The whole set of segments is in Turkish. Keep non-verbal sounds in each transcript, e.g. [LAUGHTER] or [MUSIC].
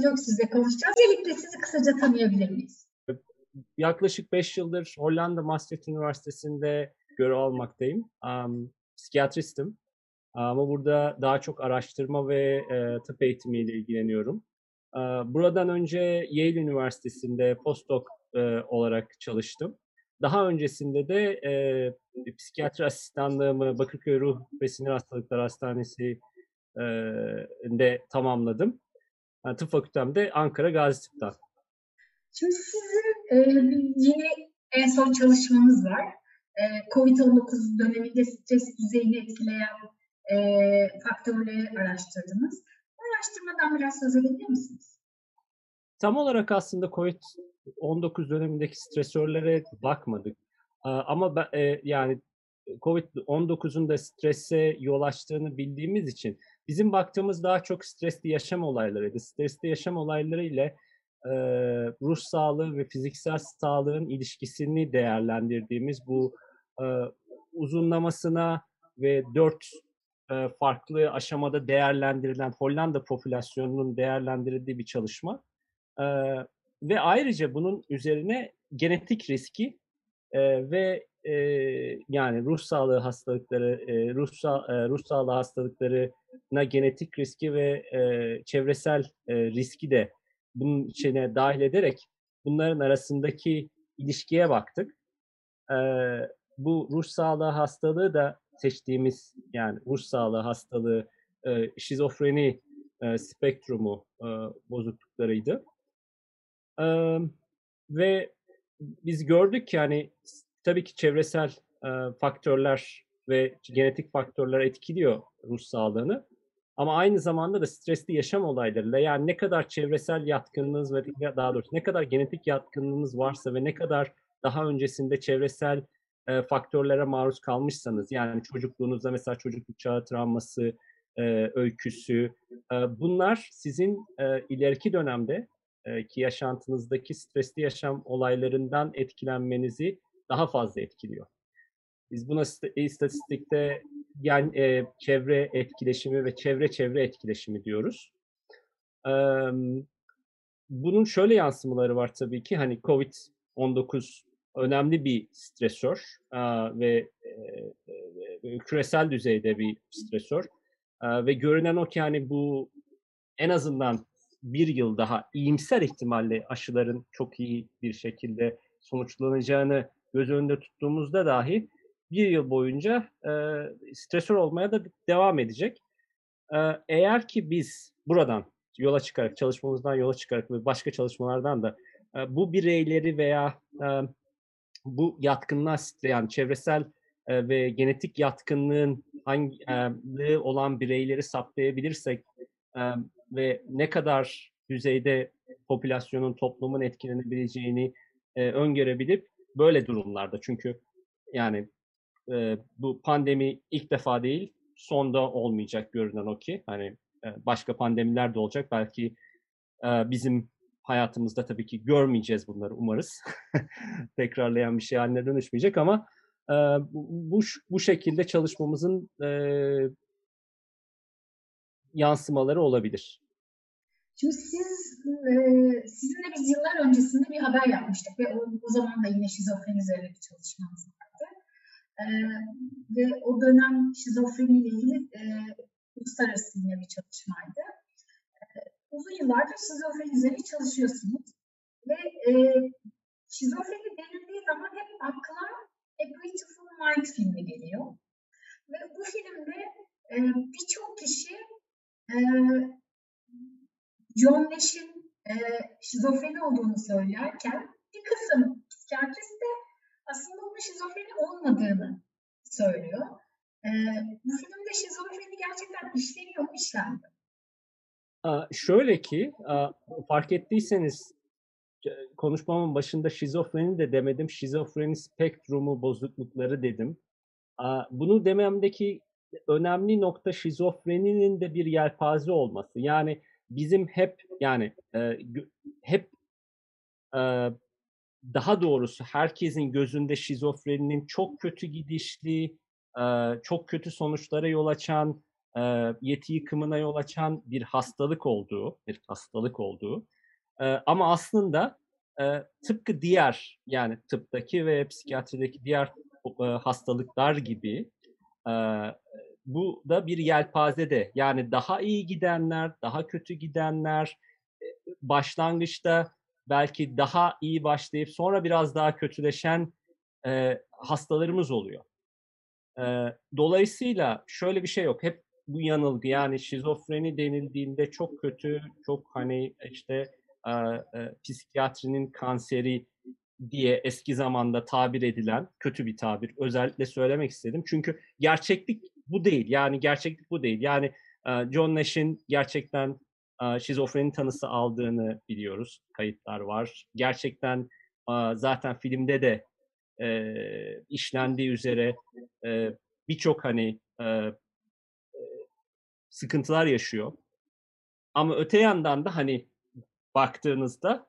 Sten Göksüz'le konuşacağız. Öncelikle sizi kısaca tanıyabilir miyiz? Yaklaşık 5 yıldır Hollanda Maastricht Üniversitesi'nde görev almaktayım. Um, psikiyatristim. Ama burada daha çok araştırma ve e, tıp eğitimiyle ilgileniyorum. E, buradan önce Yale Üniversitesi'nde postdoc e, olarak çalıştım. Daha öncesinde de e, psikiyatri asistanlığımı Bakırköy Ruh ve Sinir Hastalıkları Hastanesi e, tamamladım. Yani tıp fakültemde Ankara Gazi Tıp'tan. Şimdi sizin e, yine en son çalışmanız var. E, Covid-19 döneminde stres düzeyini etkileyen e, faktörleri araştırdınız. Bu araştırmadan biraz söz edebilir misiniz? Tam olarak aslında COVID-19 dönemindeki stresörlere bakmadık. Ama ben, e, yani COVID-19'un da strese yol açtığını bildiğimiz için bizim baktığımız daha çok stresli yaşam olaylarıydı. Stresli yaşam olayları ile e, ruh sağlığı ve fiziksel sağlığın ilişkisini değerlendirdiğimiz bu e, uzunlamasına ve dört e, farklı aşamada değerlendirilen Hollanda popülasyonunun değerlendirildiği bir çalışma. E, ve ayrıca bunun üzerine genetik riski e, ve e, yani ruh sağlığı hastalıkları, e, ruh, sa e, ruh sağlığı hastalıklarına genetik riski ve e, çevresel e, riski de bunun içine dahil ederek bunların arasındaki ilişkiye baktık. E, bu ruh sağlığı hastalığı da seçtiğimiz yani ruh sağlığı hastalığı e, şizofreni e, spektrumu e, bozukluklarıydı. E, ve biz gördük ki yani tabii ki çevresel e, faktörler ve genetik faktörler etkiliyor ruh sağlığını. Ama aynı zamanda da stresli yaşam olaylarıyla yani ne kadar çevresel yatkınlığınız ve daha doğrusu ne kadar genetik yatkınlığınız varsa ve ne kadar daha öncesinde çevresel e, faktörlere maruz kalmışsanız yani çocukluğunuzda mesela çocukluk çağı travması, e, öyküsü e, bunlar sizin e, ileriki dönemde e, ki yaşantınızdaki stresli yaşam olaylarından etkilenmenizi daha fazla etkiliyor. Biz buna istatistikte yani e, çevre etkileşimi ve çevre çevre etkileşimi diyoruz. E, bunun şöyle yansımaları var tabii ki hani COVID-19 önemli bir stresör e, ve e, küresel düzeyde bir stresör e, ve görünen o ki hani bu en azından bir yıl daha iyimser ihtimalle aşıların çok iyi bir şekilde sonuçlanacağını göz önünde tuttuğumuzda dahi bir yıl boyunca e, stresör olmaya da devam edecek. E, eğer ki biz buradan yola çıkarak, çalışmamızdan yola çıkarak ve başka çalışmalardan da e, bu bireyleri veya e, bu yatkınlığa yani çevresel e, ve genetik yatkınlığın hangi e, olan bireyleri saptayabilirsek e, ve ne kadar düzeyde popülasyonun, toplumun etkilenebileceğini e, öngörebilip böyle durumlarda. Çünkü yani e, bu pandemi ilk defa değil sonda olmayacak görünen o ki hani e, başka pandemiler de olacak. Belki e, bizim hayatımızda tabii ki görmeyeceğiz bunları umarız. [LAUGHS] Tekrarlayan bir şey haline dönüşmeyecek ama e, bu bu şekilde çalışmamızın e, yansımaları olabilir. Şimdi siz, e, sizinle biz yıllar öncesinde bir haber yapmıştık ve o, o zaman da yine şizofreni üzerine bir çalışmamız vardı. E, ve o dönem şizofreni ile ilgili e, uluslararası yine bir çalışmaydı. E, uzun yıllardır şizofreni üzerine çalışıyorsunuz. Ve e, şizofreni denildiği zaman hep akla A Beautiful Mind filmi geliyor. Ve bu filmde e, birçok kişi e, John Nash'in e, şizofreni olduğunu söylerken bir kısım psikiyatrist de aslında onun şizofreni olmadığını söylüyor. E, bu filmde şizofreni gerçekten işleniyor mu işlenmiyor? Şöyle ki fark ettiyseniz konuşmamın başında şizofreni de demedim. Şizofreni spektrumu bozuklukları dedim. Bunu dememdeki önemli nokta şizofreninin de bir yelpaze olması. Yani bizim hep yani e, hep e, daha doğrusu herkesin gözünde şizofreninin çok kötü gidişli, e, çok kötü sonuçlara yol açan e, yeti yıkımına yol açan bir hastalık olduğu, bir hastalık olduğu. E, ama aslında e, tıpkı diğer yani tıptaki ve psikiyatrideki diğer e, hastalıklar gibi e, bu da bir yelpazede yani daha iyi gidenler, daha kötü gidenler, başlangıçta belki daha iyi başlayıp sonra biraz daha kötüleşen e, hastalarımız oluyor. E, dolayısıyla şöyle bir şey yok. Hep bu yanılgı yani şizofreni denildiğinde çok kötü, çok hani işte e, e, psikiyatrinin kanseri diye eski zamanda tabir edilen kötü bir tabir. Özellikle söylemek istedim. Çünkü gerçeklik bu değil. Yani gerçeklik bu değil. Yani John Nash'in gerçekten şizofreni tanısı aldığını biliyoruz. Kayıtlar var. Gerçekten zaten filmde de e, işlendiği üzere birçok hani sıkıntılar yaşıyor. Ama öte yandan da hani baktığınızda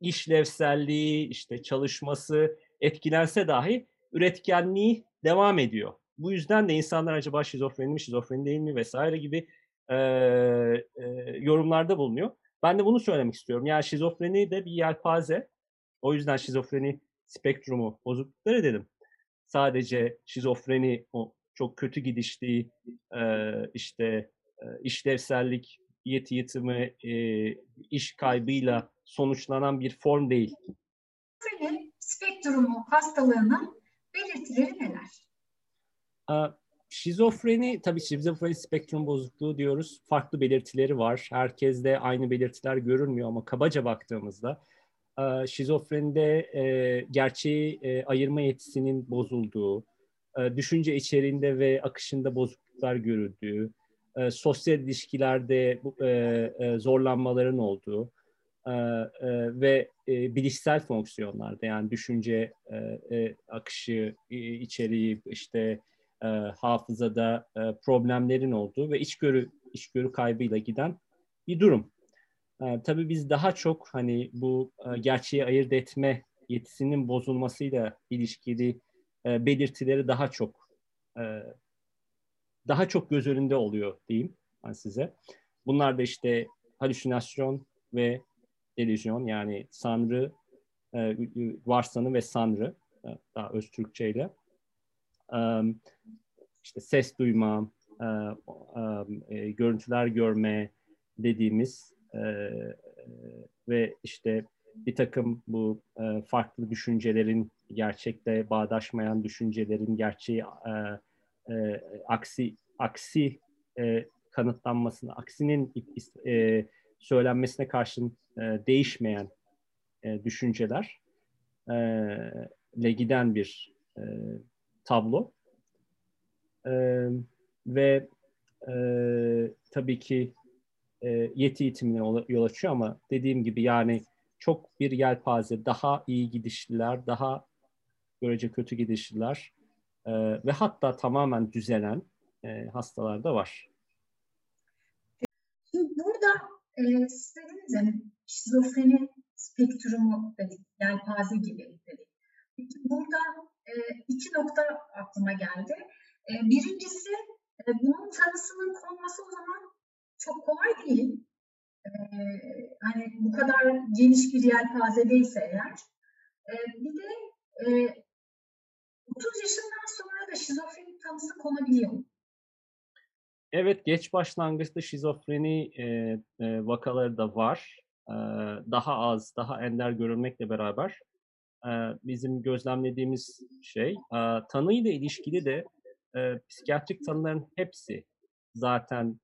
işlevselliği, işte çalışması etkilense dahi üretkenliği devam ediyor. Bu yüzden de insanlar acaba şizofreni mi, şizofreni değil mi vesaire gibi e, e, yorumlarda bulunuyor. Ben de bunu söylemek istiyorum. Yani şizofreni de bir yelpaze. O yüzden şizofreni spektrumu bozuklukları dedim. Sadece şizofreni o çok kötü gidişli e, işte e, işlevsellik, yeti yetimi, e, iş kaybıyla sonuçlanan bir form değil. Spektrumu hastalığının belirtileri neler? Şizofreni, tabii şizofreni spektrum bozukluğu diyoruz. Farklı belirtileri var. Herkeste aynı belirtiler görünmüyor ama kabaca baktığımızda şizofrenide e, gerçeği e, ayırma yetisinin bozulduğu, e, düşünce içeriğinde ve akışında bozukluklar görüldüğü, e, sosyal ilişkilerde e, e, zorlanmaların olduğu e, e, ve e, bilişsel fonksiyonlarda yani düşünce e, akışı, içeriği, işte e, hafızada problemlerin olduğu ve içgörü içgörü kaybıyla giden bir durum. Tabii biz daha çok hani bu gerçeği ayırt etme yetisinin bozulmasıyla ilişkili belirtileri daha çok daha çok göz önünde oluyor diyeyim ben size. Bunlar da işte halüsinasyon ve delüzyon yani sanrı, e, varsanı ve sanrı e, daha öz Türkçeyle. Um, işte ses duyma, görüntüler görme dediğimiz ve işte bir takım bu farklı düşüncelerin gerçekte bağdaşmayan düşüncelerin gerçeği aksi aksi kanıtlanmasına, aksinin söylenmesine karşın değişmeyen e, düşünceler e, giden bir e, tablo. E, ve e, tabii ki e, yeti eğitimine yol açıyor ama dediğim gibi yani çok bir yelpaze, daha iyi gidişliler, daha görece kötü gidişliler e, ve hatta tamamen düzelen e, hastalar da var. Şimdi burada e, siz dediniz yani şizofreni spektrumu dedik, yelpaze gibi dedik. Peki burada e, iki nokta aklıma geldi. E, birincisi e, bunun tanısının konması o zaman çok kolay değil. E, hani bu kadar geniş bir yelpazedeyse eğer. E, bir de e, 30 yaşından sonra da şizofreni tanısı konabiliyor. Evet, geç başlangıçta şizofreni e, e, vakaları da var. E, daha az, daha ender görülmekle beraber e, bizim gözlemlediğimiz şey, e, tanıyla ilişkili de e, psikiyatrik tanıların hepsi zaten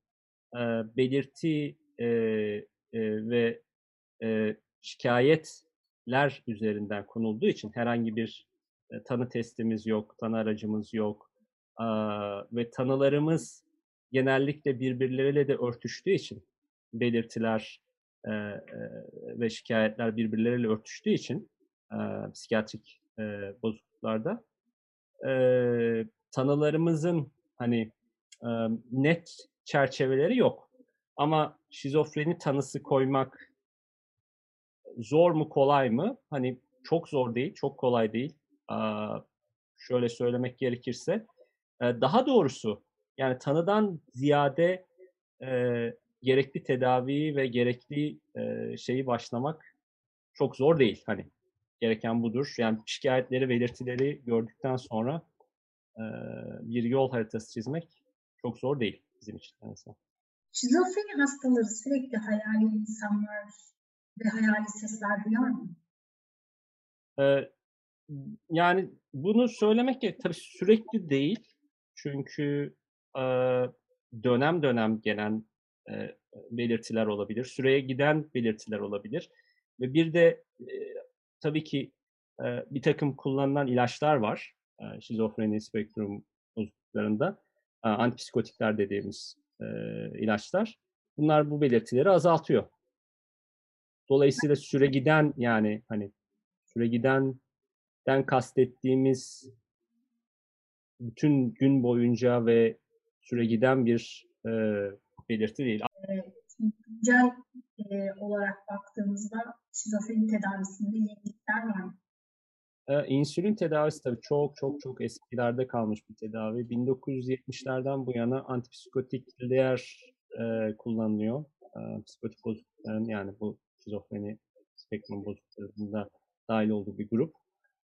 e, belirti e, e, ve e, şikayetler üzerinden konulduğu için herhangi bir e, tanı testimiz yok, tanı aracımız yok e, ve tanılarımız genellikle birbirleriyle de örtüştüğü için belirtiler e, e, ve şikayetler birbirleriyle örtüştüğü için e, psikiyatrik e, bozukluklarda e, tanılarımızın hani e, net çerçeveleri yok. Ama şizofreni tanısı koymak zor mu kolay mı? Hani çok zor değil, çok kolay değil. Aa, şöyle söylemek gerekirse E, daha doğrusu yani tanıdan ziyade e, gerekli tedaviyi ve gerekli e, şeyi başlamak çok zor değil. Hani gereken budur. Yani şikayetleri, belirtileri gördükten sonra e, bir yol haritası çizmek çok zor değil bizim için. Mesela. Şizofreni hastaları sürekli hayali insanlar ve hayali sesler duyar mı? Ee, yani bunu söylemek ki tabii sürekli değil. Çünkü dönem dönem gelen belirtiler olabilir. Süreye giden belirtiler olabilir. Ve bir de tabii ki bir takım kullanılan ilaçlar var. Şizofreni spektrum bozukluklarında. Antipsikotikler dediğimiz ilaçlar. Bunlar bu belirtileri azaltıyor. Dolayısıyla süre giden yani hani süre gidenden kastettiğimiz bütün gün boyunca ve süre giden bir e, belirti değil. Güncel e, olarak baktığımızda şizofreni tedavisinde yenilikler var mı? E, insülin tedavisi tabii çok çok çok eskilerde kalmış bir tedavi. 1970'lerden bu yana antipsikotikler e, kullanılıyor. E, psikotik bozuklukların yani bu şizofreni spektrum bozukluklarında dahil olduğu bir grup.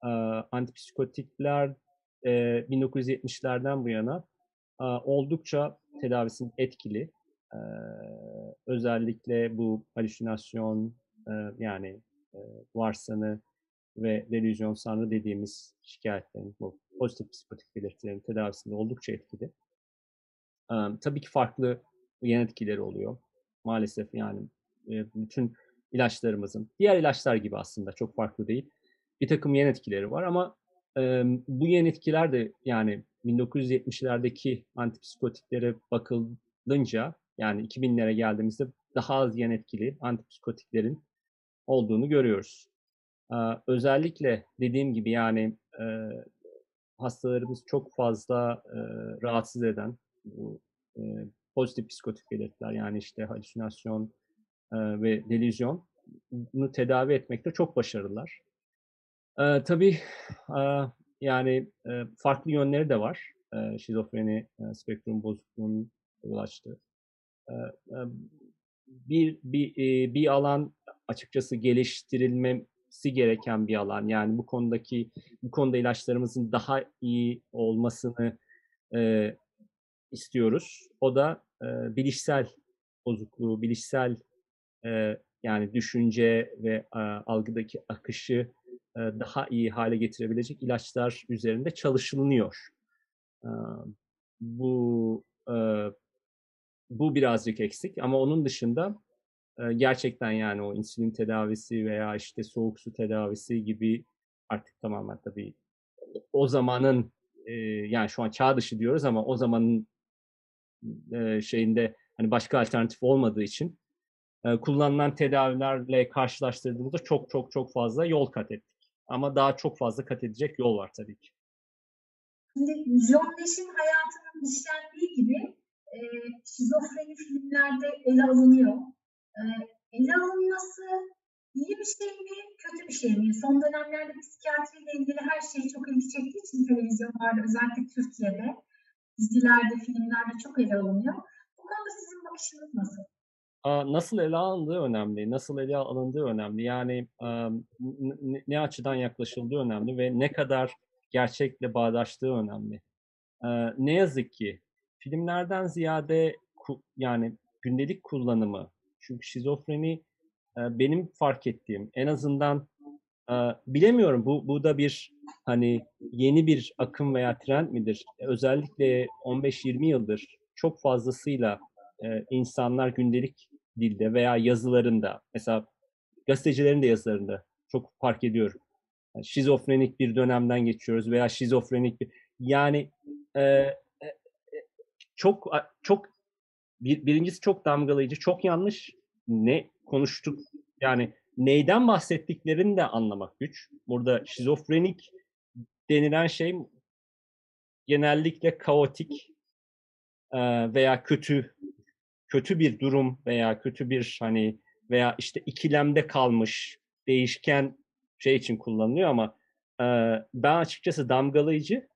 E, antipsikotikler e, 1970'lerden bu yana oldukça tedavisinin etkili. Özellikle bu halüsinasyon yani varsanı ve delüzyon sanrı dediğimiz şikayetlerin, bu pozitif psikotik belirtilerin tedavisinde oldukça etkili. Tabii ki farklı yan etkileri oluyor. Maalesef yani bütün ilaçlarımızın, diğer ilaçlar gibi aslında çok farklı değil. Bir takım yan etkileri var ama bu yan etkiler de yani 1970'lerdeki antipsikotiklere bakılınca yani 2000'lere geldiğimizde daha az yan etkili antipsikotiklerin olduğunu görüyoruz. Özellikle dediğim gibi yani hastalarımız çok fazla rahatsız eden bu pozitif psikotik belirtiler yani işte halüsinasyon ve delüzyon bunu tedavi etmekte çok başarılılar. E, tabii e, yani e, farklı yönleri de var. E, şizofreni e, spektrum bozukluğunun yol. E, e, bir, bir, e, bir alan açıkçası geliştirilmesi gereken bir alan. Yani bu konudaki bu konuda ilaçlarımızın daha iyi olmasını e, istiyoruz. O da e, bilişsel bozukluğu, bilişsel e, yani düşünce ve e, algıdaki akışı daha iyi hale getirebilecek ilaçlar üzerinde çalışılıyor. E, bu e, bu birazcık eksik ama onun dışında e, gerçekten yani o insülin tedavisi veya işte soğuk su tedavisi gibi artık tamamen tabii o zamanın e, yani şu an çağ dışı diyoruz ama o zamanın e, şeyinde hani başka alternatif olmadığı için e, kullanılan tedavilerle karşılaştırdığımızda çok çok çok fazla yol kat ettik. Ama daha çok fazla kat edecek yol var tabii ki. Şimdi John hayatının işlendiği gibi e, şizofreni filmlerde ele alınıyor. E, ele alınması iyi bir şey mi, kötü bir şey mi? Son dönemlerde psikiyatriyle ilgili her şey çok ilgi çektiği için televizyonlarda özellikle Türkiye'de dizilerde, filmlerde çok ele alınıyor. Bu konuda sizin bakışınız nasıl? Nasıl ele alındığı önemli, nasıl ele alındığı önemli. Yani ne açıdan yaklaşıldığı önemli ve ne kadar gerçekle bağdaştığı önemli. Ne yazık ki filmlerden ziyade yani gündelik kullanımı, çünkü şizofreni benim fark ettiğim en azından bilemiyorum bu bu da bir hani yeni bir akım veya trend midir? Özellikle 15-20 yıldır çok fazlasıyla insanlar gündelik dilde veya yazılarında mesela gazetecilerin de yazılarında çok fark ediyorum. Yani şizofrenik bir dönemden geçiyoruz veya şizofrenik bir yani e, çok çok bir, birincisi çok damgalayıcı, çok yanlış. Ne konuştuk yani neyden bahsettiklerini de anlamak güç. Burada şizofrenik denilen şey genellikle kaotik veya kötü kötü bir durum veya kötü bir hani veya işte ikilemde kalmış değişken şey için kullanılıyor ama ben açıkçası damgalayıcı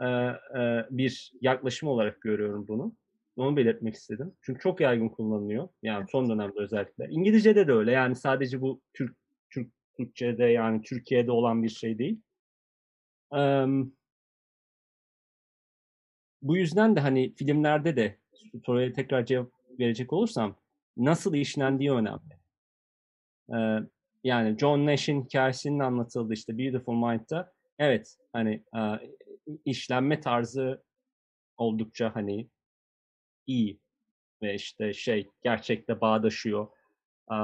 e, e, bir yaklaşım olarak görüyorum bunu. Onu belirtmek istedim. Çünkü çok yaygın kullanılıyor. Yani son dönemde özellikle. İngilizce'de de öyle. Yani sadece bu Türk, Türk Türkçe'de yani Türkiye'de olan bir şey değil. Um, bu yüzden de hani filmlerde de soruya tekrar cevap verecek olursam nasıl işlendiği önemli. Ee, yani John Nash'in hikayesinin anlatıldığı işte Beautiful Mind'da evet hani e, işlenme tarzı oldukça hani iyi ve işte şey gerçekte bağdaşıyor. E,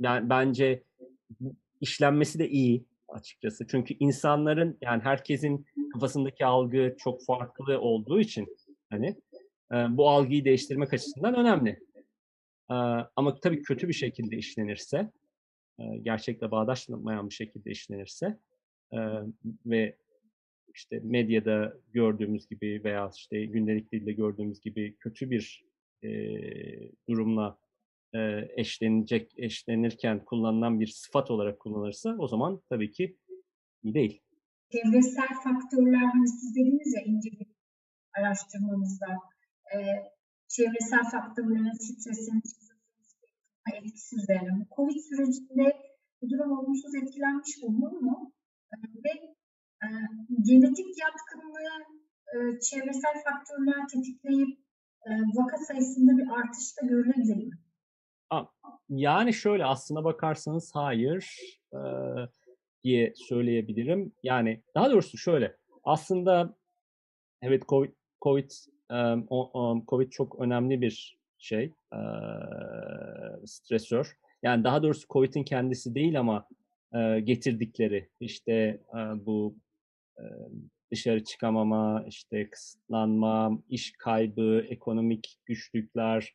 yani bence işlenmesi de iyi açıkçası. Çünkü insanların yani herkesin kafasındaki algı çok farklı olduğu için hani bu algıyı değiştirmek açısından önemli. Ama tabii kötü bir şekilde işlenirse, gerçekle bağdaşmayan bir şekilde işlenirse ve işte medyada gördüğümüz gibi veya işte gündelik dilde gördüğümüz gibi kötü bir durumla eşlenecek, eşlenirken kullanılan bir sıfat olarak kullanılırsa o zaman tabii ki iyi değil. Çevresel faktörler hani siz dediniz ya ince bir araştırmamızda e, çevresel faktörlerin stresin etkisi üzerine. Covid sürecinde bu durum olumsuz etkilenmiş olur mu? E, ve e, genetik yatkınlığı e, çevresel faktörler tetikleyip e, vaka sayısında bir artış da görülebilir mi? Yani şöyle aslına bakarsanız hayır e, diye söyleyebilirim. Yani daha doğrusu şöyle aslında evet COVID, COVID, COVID çok önemli bir şey stresör. Yani daha doğrusu COVID'in kendisi değil ama getirdikleri işte bu dışarı çıkamama, işte kısıtlanma, iş kaybı, ekonomik güçlükler,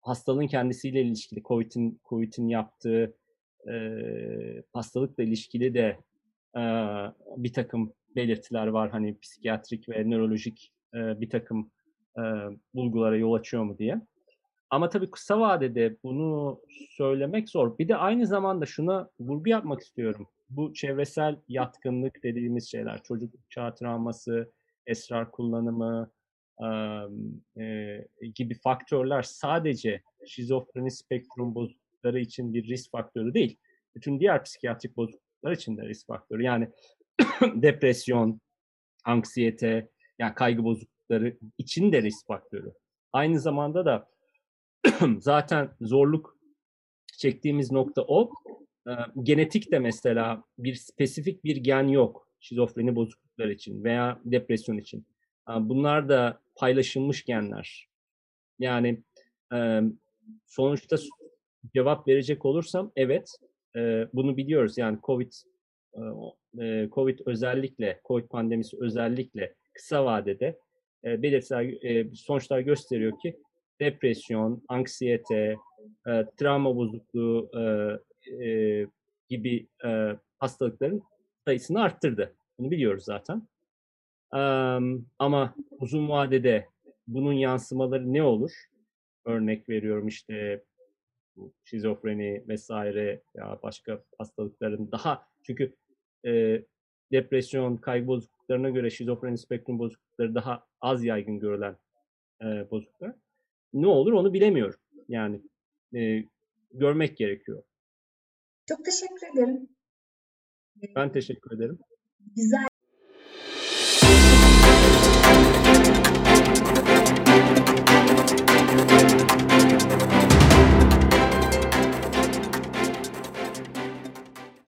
hastalığın kendisiyle ilişkili, COVID'in COVID'in yaptığı hastalıkla ilişkili de bir takım belirtiler var. Hani psikiyatrik ve nörolojik e, bir takım e, bulgulara yol açıyor mu diye. Ama tabii kısa vadede bunu söylemek zor. Bir de aynı zamanda şuna vurgu yapmak istiyorum. Bu çevresel yatkınlık dediğimiz şeyler, çocuk çağ travması, esrar kullanımı, e, gibi faktörler sadece şizofreni spektrum bozuklukları için bir risk faktörü değil. Bütün diğer psikiyatrik bozukluklar için de risk faktörü. Yani [COUGHS] depresyon, anksiyete, yani kaygı bozuklukları için de risk faktörü. Aynı zamanda da [COUGHS] zaten zorluk çektiğimiz nokta o. Genetik de mesela bir spesifik bir gen yok şizofreni bozukluklar için veya depresyon için. Bunlar da paylaşılmış genler. Yani sonuçta cevap verecek olursam evet bunu biliyoruz. Yani Covid e, Covid özellikle Covid pandemisi özellikle kısa vadede e, belirtiler e, sonuçlar gösteriyor ki depresyon, anksiyete, e, travma bozukluğu e, gibi hastalıkların sayısını arttırdı. Bunu biliyoruz zaten. Ama uzun vadede bunun yansımaları ne olur? Örnek veriyorum işte şizofreni vesaire ya başka hastalıkların daha çünkü e, depresyon, kaygı bozukluklarına göre şizofreni spektrum bozuklukları daha az yaygın görülen e, bozukluklar. Ne olur onu bilemiyorum. Yani e, görmek gerekiyor. Çok teşekkür ederim. Ben teşekkür ederim. Güzel